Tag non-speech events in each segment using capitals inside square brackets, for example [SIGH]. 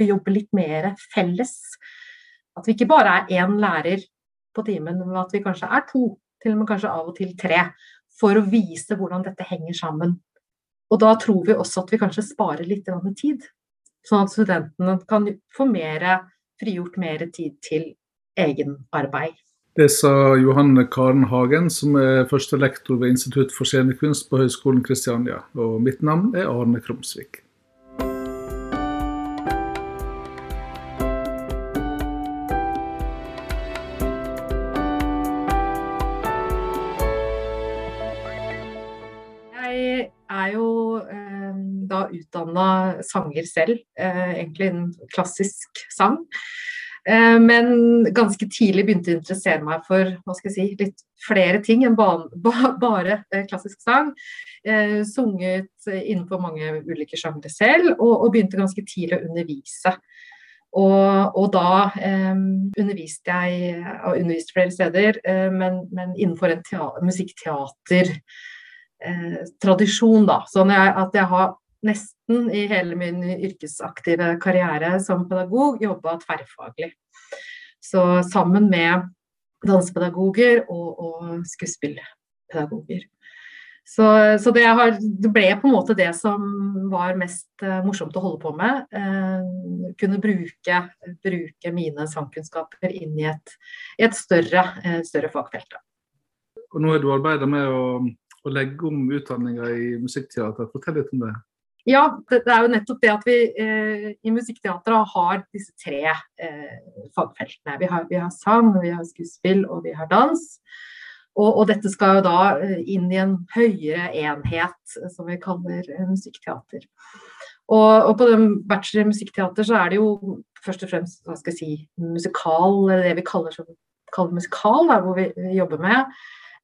vi jobber litt mer felles. At vi ikke bare er én lærer på timen, men at vi kanskje er to, til og med kanskje av og til tre, for å vise hvordan dette henger sammen. Og da tror vi også at vi kanskje sparer litt tid, sånn at studentene kan få mer, frigjort mer tid til egenarbeid. Det sa Johanne Karen Hagen, som er første lektor ved Institutt for scenekunst på Høgskolen Kristiania. Og mitt navn er Arne Krumsvik. Utdanna sanger selv, eh, egentlig en klassisk sang. Eh, men ganske tidlig begynte å interessere meg for hva skal jeg si, litt flere ting enn [LAUGHS] bare eh, klassisk sang. Sunget innenfor mange ulike sjangre selv, og, begynte ganske tidlig å undervise. Og, og da eh, underviste jeg og underviste flere steder, eh, men, men, innenfor en musikkteatertradisjon, eh, da. Sånn at jeg har nesten i hele min yrkesaktive karriere som pedagog jobba tverrfaglig. Så sammen med dansepedagoger og, og skuespillpedagoger. Så, så det, har, det, ble på en måte det som var mest uh, morsomt å holde på med. Uh, kunne bruke, bruke, mine sangkunnskaper inn i et, et større, uh, større fagfelt. Og nå har du arbeida med å, å, legge om utdanninga i musikkteater. Fortell litt om det. Ja, det, det, er jo nettopp det at vi eh, i Musikkteatret har disse tre eh, fagfeltene. Vi har, vi har, sang, vi har skuespill og vi har dans. Og, og, dette skal jo da eh, inn i en høyere enhet eh, som vi kaller eh, musikkteater. Og, og, på den bachelor i musikkteater så er det jo først og fremst hva skal jeg si, musikal, eller det vi kaller, kaller musikal, der, hvor vi jobber med.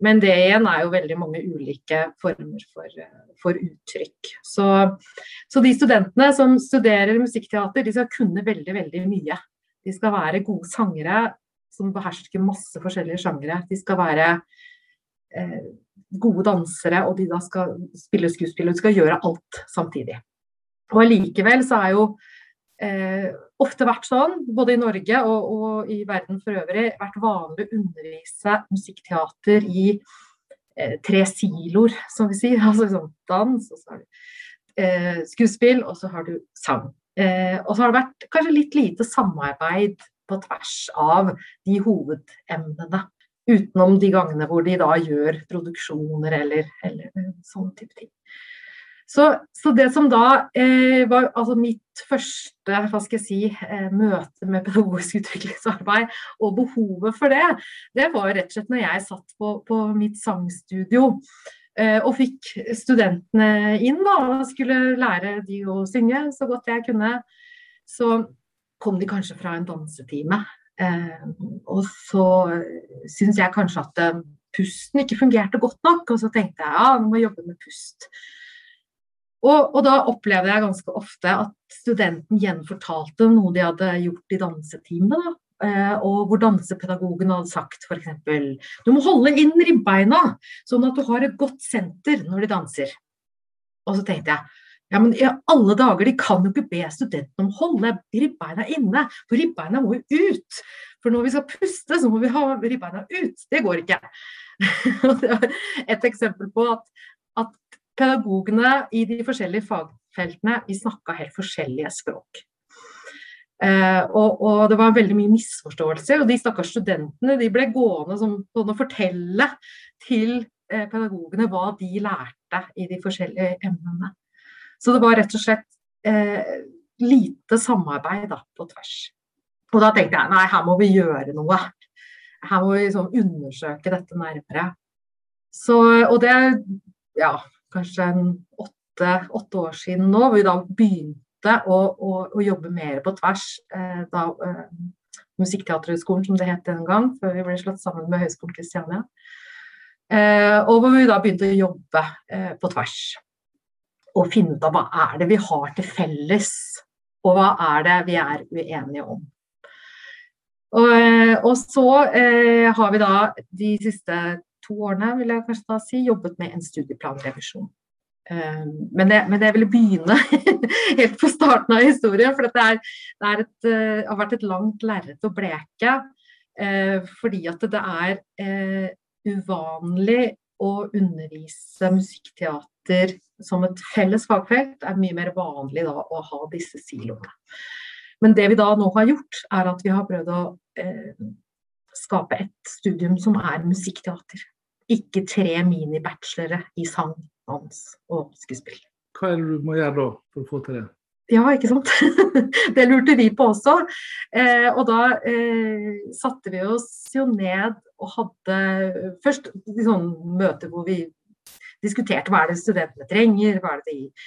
Men det igjen er jo veldig mange ulike former for, for uttrykk. Så, så, de studentene som studerer musikkteater, de skal kunne veldig, veldig mye. De skal være gode sangere som behersker masse forskjellige sjangere. De skal være eh, gode dansere, og de da skal spille skuespill. Og de skal gjøre alt samtidig. Og allikevel så er jo eh, ofte vært sånn, både i Norge og, og, i verden for øvrig, vært vanlig å undervise musikkteater i eh, tre siloer, som vi sier. [LAUGHS] Altså sånn dans, og så har du eh, skuespill, og så har du sang. Eh, og så har det vært kanskje litt lite samarbeid på tvers av de hovedemnene. Utenom de gangene hvor de da gjør produksjoner eller, eller sånne type ting. Så, så, det som da eh, var altså mitt første hva skal jeg si, eh, møte med pedagogisk [LAUGHS] utviklingsarbeid og behovet for det, det var rett og slett når jeg satt på, på mitt sangstudio eh, og fikk studentene inn da, og skulle lære de å synge så godt jeg kunne. Så kom de kanskje fra en dansetime. Eh, og så syns jeg kanskje at eh, pusten ikke fungerte godt nok, og så tenkte jeg ja, nå må jeg jobbe med pust. Og, og, da opplevde jeg ganske ofte at studenten gjenfortalte noe de hadde gjort i danseteamet. Eh, og hvor dansepedagogen hadde sagt f.eks.: Du må holde inn ribbeina, sånn at du har et godt senter når de danser. Og så tenkte jeg ja, men i alle dager, de kan jo ikke be studentene om å holde ribbeina inne, for ribbeina må jo ut. For når vi skal puste, så må vi ha ribbeina ut. Det går ikke. [LAUGHS] et eksempel på at, at pedagogene i de forskjellige fagfeltene vi snakka helt forskjellige språk. Eh, og, og, det var veldig mye misforståelser. Og de stakkars studentene de ble gående som, sånn å fortelle til eh, pedagogene hva de lærte i de forskjellige emnene. Så det var rett og slett eh, lite samarbeid da, på tvers. Og da tenkte jeg nei, her må vi gjøre noe. Her må vi liksom undersøke dette nærmere. Så, og det ja, kanskje åtte, åtte, år siden nå, hvor vi da begynte å, å, å jobbe mer på tvers. Eh, da, eh, Musikkteaterhøgskolen, som det het den gang, før vi ble slått sammen med Høgskolen Kristiania. Eh, og hvor vi da begynte å jobbe eh, på tvers. Og finne ut av hva er det vi har til felles, og hva er det vi er uenige om. Og, eh, og så eh, har vi da de siste to årene vil jeg kanskje da si, jobbet med en studieplanrevisjon. Men jeg, men jeg ville begynne [LAUGHS] helt på starten av historien, for det, er, det er et, har vært et langt lerret å bleke. Fordi at det er uvanlig å undervise musikkteater som et felles fagfelt, Det er mye mer vanlig da å ha disse siloene. Men det vi da nå har gjort, er at vi har prøvd å eh, skape et studium som er musikkteater. Ikke tre mini-bachelore i sang, dans og skuespill. Hva er det du må gjøre da for å få til det? Ja, ikke sant. [LAUGHS] det lurte vi på også. Eh, og da eh, satte vi oss jo ned og hadde først sånn møter hvor vi diskuterte hva er det studentene trenger, hva er det, de,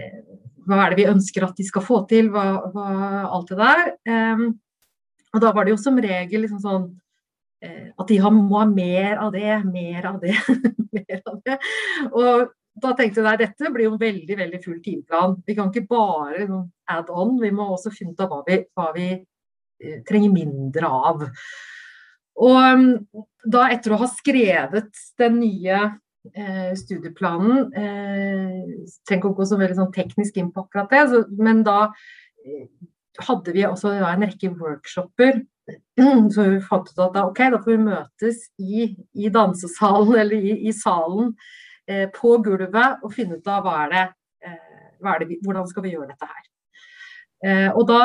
eh, hva er det vi ønsker at de skal få til, hva, hva, alt det der. Eh, og da var det jo som regel liksom sånn at de må ha mer av det, mer av det, [LAUGHS] mer av det. Og da tenkte jeg dette blir jo en veldig veldig full timeplan. Vi kan ikke bare add on, vi må også finne ut av hva vi, hva vi eh, trenger mindre av. Og um, da etter å ha skrevet den nye eh, studieplanen eh, Trenger ikke å gå så veldig sånn teknisk inn på akkurat det, så, men da eh, hadde vi også da, en rekke workshoper. [CLEARS THROAT] Så vi fant ut at da, ok, da får vi møtes i, i dansesalen eller i, i salen eh, på gulvet og finne ut av hva er det, eh, hva er det vi, hvordan skal vi gjøre dette her. Eh, og da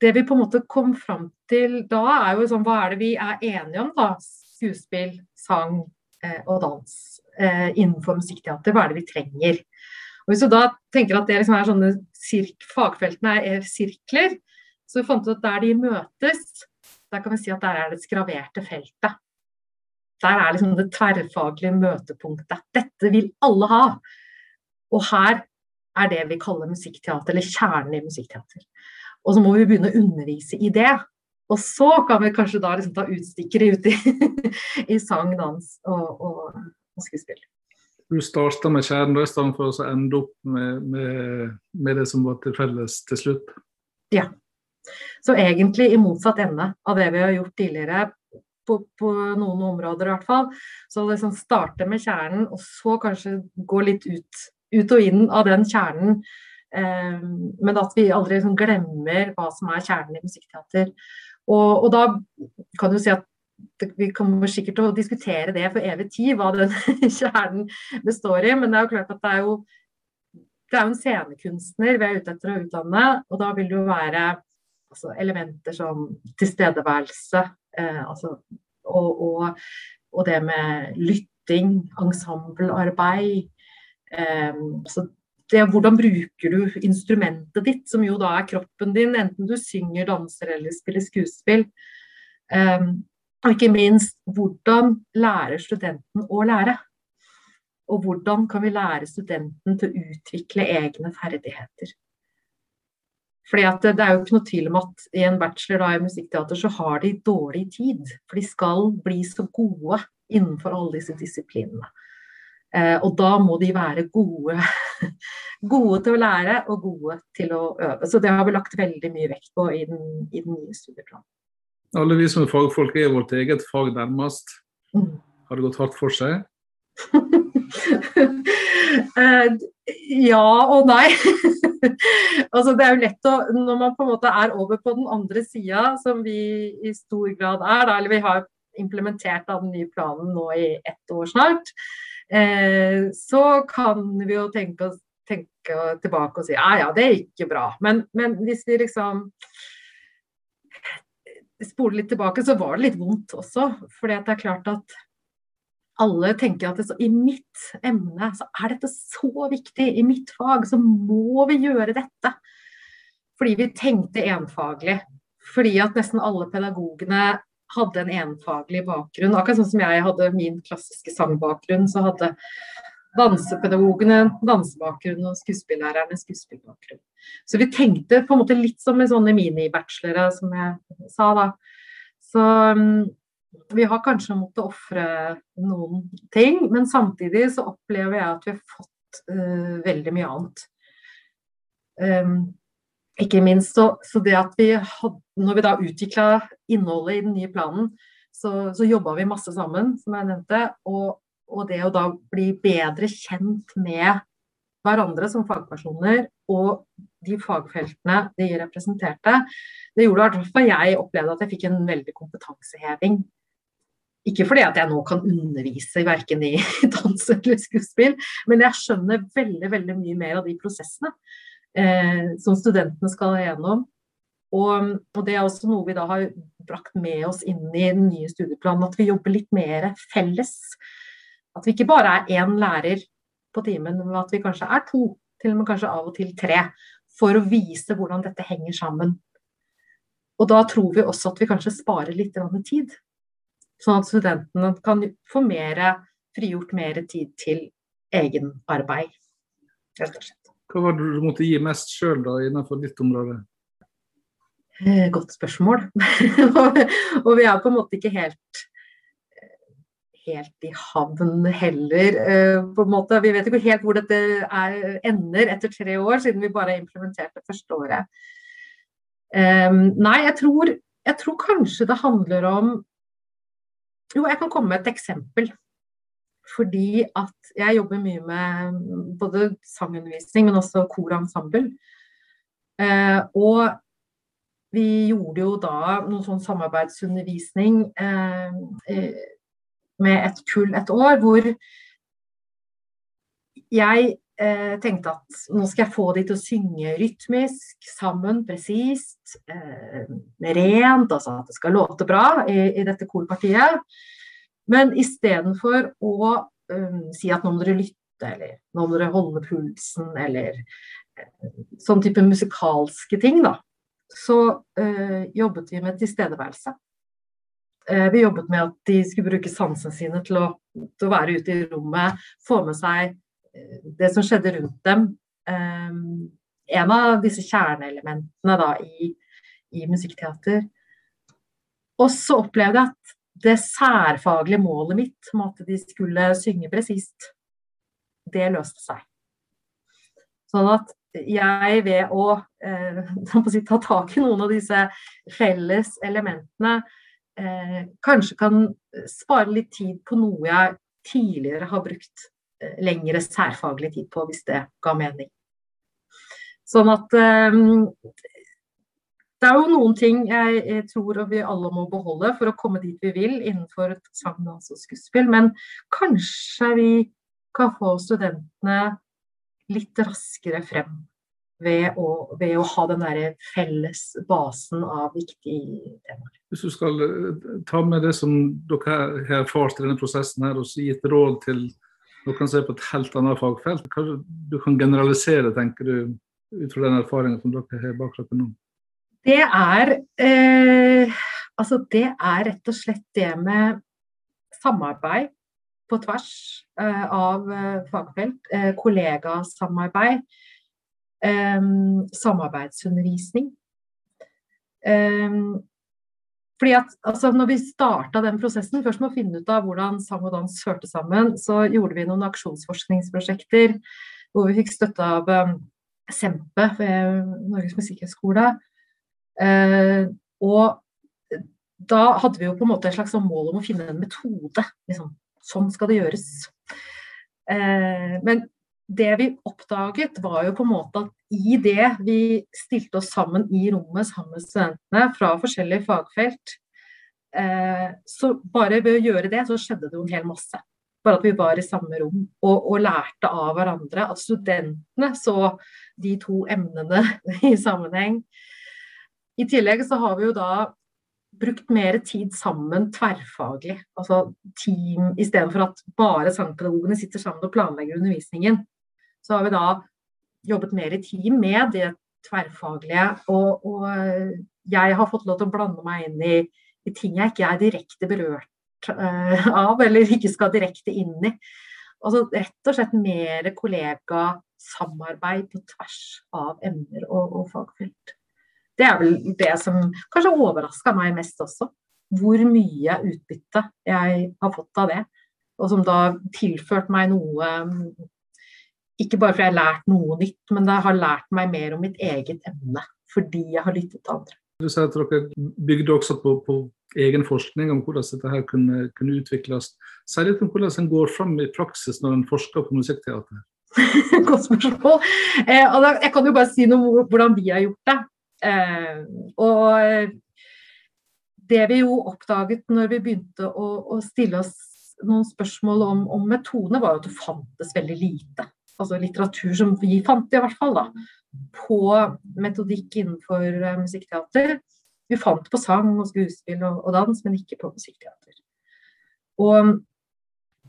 det vi på en måte kom fram til da, er jo sånn hva er det vi er enige om, da? Skuespill, sang eh, og dans eh, innenfor musikkteater. Hva er det vi trenger? Og Hvis du da tenker at det liksom er sånne fagfeltene er sirkler, så vi fant ut at der de møtes, der kan vi si at der er det skraverte feltet. Der er liksom det tverrfaglige møtepunktet. Dette vil alle ha. Og her er det vi kaller musikkteater, eller kjernen i musikkteater. Og så må vi begynne å undervise i det. Og så kan vi kanskje da liksom ta utstikkere ut i, [LAUGHS] i sang, dans og, og, og skuespill. Du starta med kjernen i stedet for å ende opp med, med, med, det som var til felles til slutt? Ja. Så egentlig i motsatt ende av det vi har gjort tidligere, på, på noen områder i hvert fall. Så liksom starte med kjernen, og så kanskje gå litt ut, ut og inn av den kjernen Eh, men at vi aldri liksom glemmer hva som er kjernen i musikkteater. Og, og da kan du si at vi kommer sikkert til å diskutere det for evig tid, hva den [LAUGHS] kjernen består i. Men det er jo klart at det er jo, det er jo en scenekunstner vi er ute etter å utdanne. Og da vil det jo være altså, elementer som tilstedeværelse eh, altså, og, og, og, det med lytting, ensemblearbeid. Eh, altså, det hvordan bruker du instrumentet ditt, som jo da er kroppen din, enten du synger, danser eller spiller skuespill. Um, og ikke minst, hvordan lærer studenten å lære? Og hvordan kan vi lære studenten til å utvikle egne ferdigheter? Fordi det, det, er jo ikke noe tvil om at i en bachelor da, i musikkteater så har de dårlig tid. For de skal bli så gode innenfor alle disse disiplinene. Eh, og da må de være gode, [LAUGHS] gode til å lære og gode til å øve. Så det har vi lagt veldig mye vekt på i den, i den nye studieplanen. Alle vi som er fagfolk er vårt eget fag nærmest. Mm. Har det gått hardt for seg? [LAUGHS] ja og nei. [LAUGHS] altså det er jo lett å Når man på en måte er over på den andre sida, som vi i stor grad er, da, eller vi har implementert av den nye planen nå i ett år snart, eh, så kan vi jo tenke, tenke, tilbake og si ja ja, det er ikke bra. Men, men hvis vi liksom spoler litt tilbake, så var det litt vondt også. For det er klart at alle tenker at det, i mitt emne så er dette så viktig. I mitt fag så må vi gjøre dette. Fordi vi tenkte enfaglig. Fordi at nesten alle pedagogene hadde en enfaglig bakgrunn. Akkurat sånn som jeg hadde min klassiske sangbakgrunn, så hadde dansepedagogene dansebakgrunn og skuespillærerne skuespillbakgrunn. Så vi tenkte på en måte litt som med sånne mini-bachelore, som jeg sa da. Så um, vi har kanskje måttet ofre noen ting, men samtidig så opplever jeg at vi har fått uh, veldig mye annet. Um, ikke minst så, så, det at vi hadde, når vi da utvikla innholdet i den nye planen, så, så jobba vi masse sammen, som jeg nevnte. Og, og, det å da bli bedre kjent med hverandre som fagpersoner og de fagfeltene de representerte, det gjorde fall jeg opplevde at jeg fikk en veldig kompetanseheving. Ikke fordi at jeg nå kan undervise verken i [LAUGHS] dans eller skuespill, men jeg skjønner veldig veldig mye mer av de prosessene eh, som studentene skal igjennom. Og, og, det er også noe vi da har brakt med oss inn i den nye studieplanen, at vi jobber litt mer felles. At vi ikke bare er én lærer på timen, men at vi kanskje er to, til og med kanskje av og til tre, for å vise hvordan dette henger sammen. Og da tror vi også at vi kanskje sparer litt tid. Sånn at studentene kan få mer, frigjort mer tid til egenarbeid, rett og slett. Hva var det du måtte gi mest sjøl innenfor ditt område? Eh, godt spørsmål. [LAUGHS] og vi er på en måte ikke helt helt i havn heller, eh, på en måte. Vi vet ikke helt hvor dette er, ender etter tre år, siden vi bare har implementert det første året. Um, nei, jeg tror, jeg tror kanskje det handler om Jo, jeg kan komme med et eksempel. Fordi at jeg jobber mye med både sangundervisning, men også korensemble. Eh, og vi gjorde jo da noe sånn samarbeidsundervisning eh, med et kull et år, hvor jeg eh, tenkte at nå skal jeg få de til å synge rytmisk, sammen, presist, eh, rent, altså at det skal låte bra i, i dette korpartiet. Men istedenfor å um, si at nå må dere lytte, eller nå må dere holde pulsen, eller eh, sånn type musikalske ting, da, så eh, jobbet vi med tilstedeværelse. Eh, vi jobbet med at de skulle bruke sansene sine til å, til å, være ute i rommet, få med seg det som skjedde rundt dem. Eh, en av disse kjerneelementene da, i, i musikkteater. Og så opplevde jeg at det særfaglige målet mitt om at de skulle synge presist, det løste seg. Sånn at jeg ved å, eh, [LAUGHS] si, ta tak i noen av disse felles elementene eh, kanskje kan spare litt tid på noe jeg tidligere har brukt lengre særfaglig tid på, hvis det ga mening. Sånn at eh, det er jo noen ting jeg, tror vi alle må beholde for å komme dit vi vil innenfor sang, dans og skuespill, men kanskje vi kan få studentene litt raskere frem ved å, ved å ha den der felles basen av viktige temaer. Hvis du skal eh, ta med det som dere har erfart i denne prosessen her, og gi et råd til noen som er på et helt annet fagfelt, hva du kan generalisere, tenker du, ut fra den erfaringen som dere har bak dere nå? Det er, eh, altså det er rett og slett det med samarbeid på tvers eh, av eh, fagfelt, eh, kollegasamarbeid um, samarbeidsundervisning. Um, fordi at altså, når vi starta den prosessen, først med å finne ut av hvordan sang og dans hørte sammen, så gjorde vi noen aksjonsforskningsprosjekter hvor vi fikk støtte av um, Sempe ved Norges musikkhøgskole. Uh, og da hadde vi jo på en måte et slags sånn mål om å finne en metode. Liksom. Sånn skal det gjøres. Uh, men det vi oppdaget, var jo på en måte at i det vi stilte oss sammen i rommet sammen med studentene fra forskjellige fagfelt, eh, så bare ved å gjøre det, så skjedde det jo en hel masse. Bare at vi var i samme rom og, og lærte av hverandre. At studentene så de to emnene [LAUGHS] i sammenheng. I tillegg så har vi jo da brukt mer tid sammen tverrfaglig. Altså team, istedenfor at bare sangpedagogene sitter sammen og planlegger undervisningen så har vi da jobbet mer i team med det tverrfaglige. Og, og jeg har fått lov til å blande meg inn i, i ting jeg ikke er direkte berørt uh, av, eller ikke skal direkte inn i. Altså rett og slett mer kollegasamarbeid på tvers av emner og, og, fagfelt. Det er vel det som kanskje overraska meg mest også. Hvor mye utbytte jeg har fått av det. Og som da tilført meg noe ikke bare fordi jeg har lært noe nytt, men jeg har lært meg mer om mitt eget emne. Fordi jeg har lyttet til andre. Du sier at dere bygde også på, på egen forskning om hvordan dette her kunne, kunne utvikles. Si litt om hvordan en går fram i praksis når en forsker på musikkteater. [LAUGHS] Godt spørsmål. Eh, jeg kan jo bare si noe om hvordan vi har gjort det. Eh, og det vi jo oppdaget når vi begynte å, å stille oss noen spørsmål om, om metodene, var at det fantes veldig lite. Altså litteratur som vi fant, i hvert fall, da, på metodikk innenfor uh, musikkteater. Vi fant på sang og skuespill og, og dans, men ikke på musikkteater. Og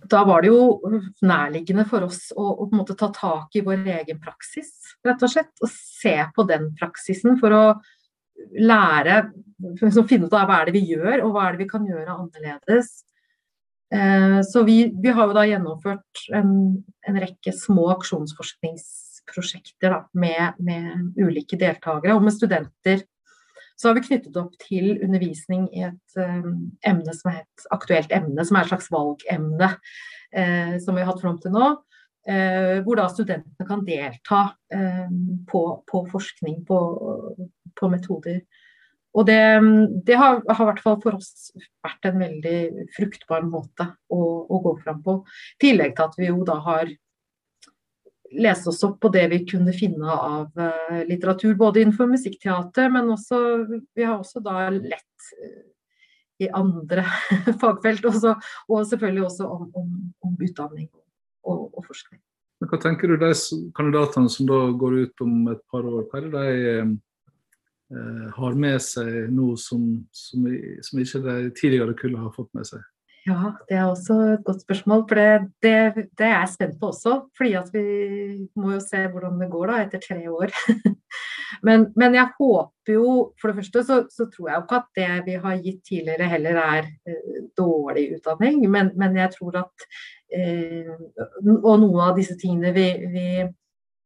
da var det jo nærliggende for oss å, å, på en måte ta tak i vår egen praksis, rett og slett. Og se på den praksisen for å lære, liksom finne ut av hva er det vi gjør, og hva er det vi kan gjøre annerledes. Eh, så vi, vi, har jo da gjennomført en, en rekke små aksjonsforskningsprosjekter da, med, med, ulike deltakere og med studenter. Så har vi knyttet opp til undervisning i et um, emne som er et aktuelt emne, som er et slags valgemne uh, som vi har hatt fram til nå. Uh, hvor da studentene kan delta uh, på, på, forskning på, på metoder. Og det, det har, har, i hvert fall for oss vært en veldig fruktbar måte å, å gå fram på. I tillegg til at vi jo da har lest oss opp på det vi kunne finne av uh, litteratur, både innenfor musikkteater, men også, vi har også da lett uh, i andre [LAUGHS] fagfelt, også, og selvfølgelig også om, om, om utdanning og, og, forskning. Men hva tenker du de kandidatene som da går ut om et par år, hva er det de Eh, har med seg noe som, som, som ikke de tidligere kunne har fått med seg? Ja, det er også et godt spørsmål. For det, det, det er jeg spent på også. fordi at vi må jo se hvordan det går da, etter tre år. [LAUGHS] men, men, jeg håper jo For det første så, så, tror jeg jo ikke at det vi har gitt tidligere heller er uh, dårlig utdanning. Men, men, jeg tror at uh, Og noen av disse tingene vi, vi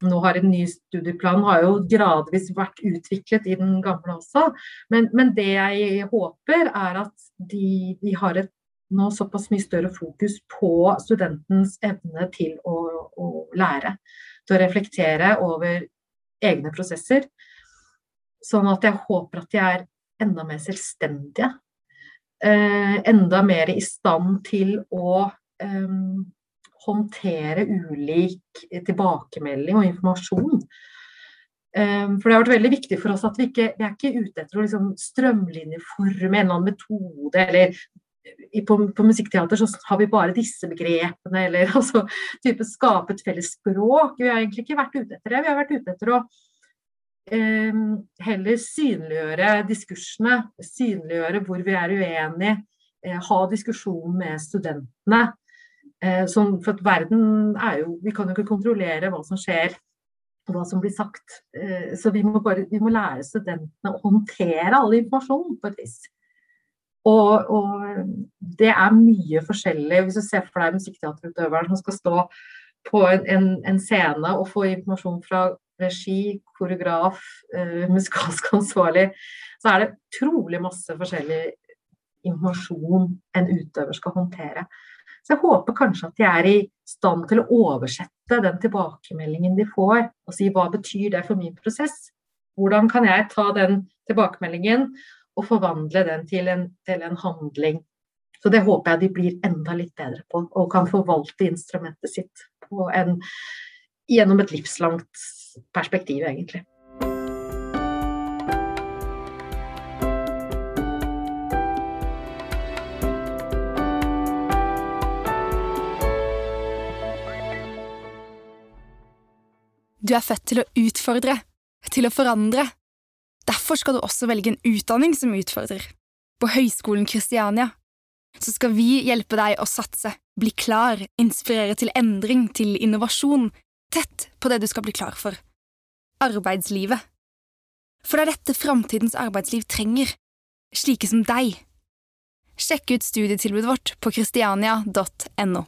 nå har en ny studieplan, har jo gradvis vært utviklet i den gamle også. Men, men det jeg håper, er at de, de, har et nå såpass mye større fokus på studentens evne til å, å lære. Til å reflektere over egne prosesser. Sånn at jeg håper at de er enda mer selvstendige. Eh, enda mer i stand til å eh, håndtere ulik tilbakemelding og informasjon. Ehm, for det har vært veldig viktig for oss at vi ikke vi er ikke ute etter å liksom strømlinjeforme en eller annen metode, eller på, på, musikkteater så har vi bare disse begrepene, eller [LAUGHS] altså type skape et felles språk. Vi har egentlig ikke vært ute etter det. Vi har vært ute etter å eh, heller synliggjøre diskursene, synliggjøre hvor vi er uenige, eh, ha diskusjon med studentene. Eh, som, for at verden er jo Vi kan jo ikke kontrollere hva som skjer og hva som blir sagt. Eh, så vi må, bare, vi må lære studentene å håndtere all informasjon på et vis. Og, og, det er mye forskjellig. Hvis du ser for deg musikkteaterutøveren som skal stå på en, en, en, scene og få informasjon fra regi, koreograf, uh, musikalsk ansvarlig, så er det trolig masse forskjellig informasjon en utøver skal håndtere. Så jeg håper kanskje at de er i stand til å oversette den tilbakemeldingen de får, og si hva betyr det for min prosess? Hvordan kan jeg ta den tilbakemeldingen og forvandle den til en, til en handling? Så det håper jeg de blir enda litt bedre på, og kan forvalte instrumentet sitt en, gjennom et livslangt perspektiv, egentlig. Du er født til å utfordre, til å forandre. Derfor skal du også velge en utdanning som utfordrer. På Høgskolen Kristiania så skal vi hjelpe deg å satse, bli klar, inspirere til endring, til innovasjon, tett på det du skal bli klar for – arbeidslivet. For det er dette framtidens arbeidsliv trenger, slike som deg. Sjekk ut studietilbudet vårt på christiania.no.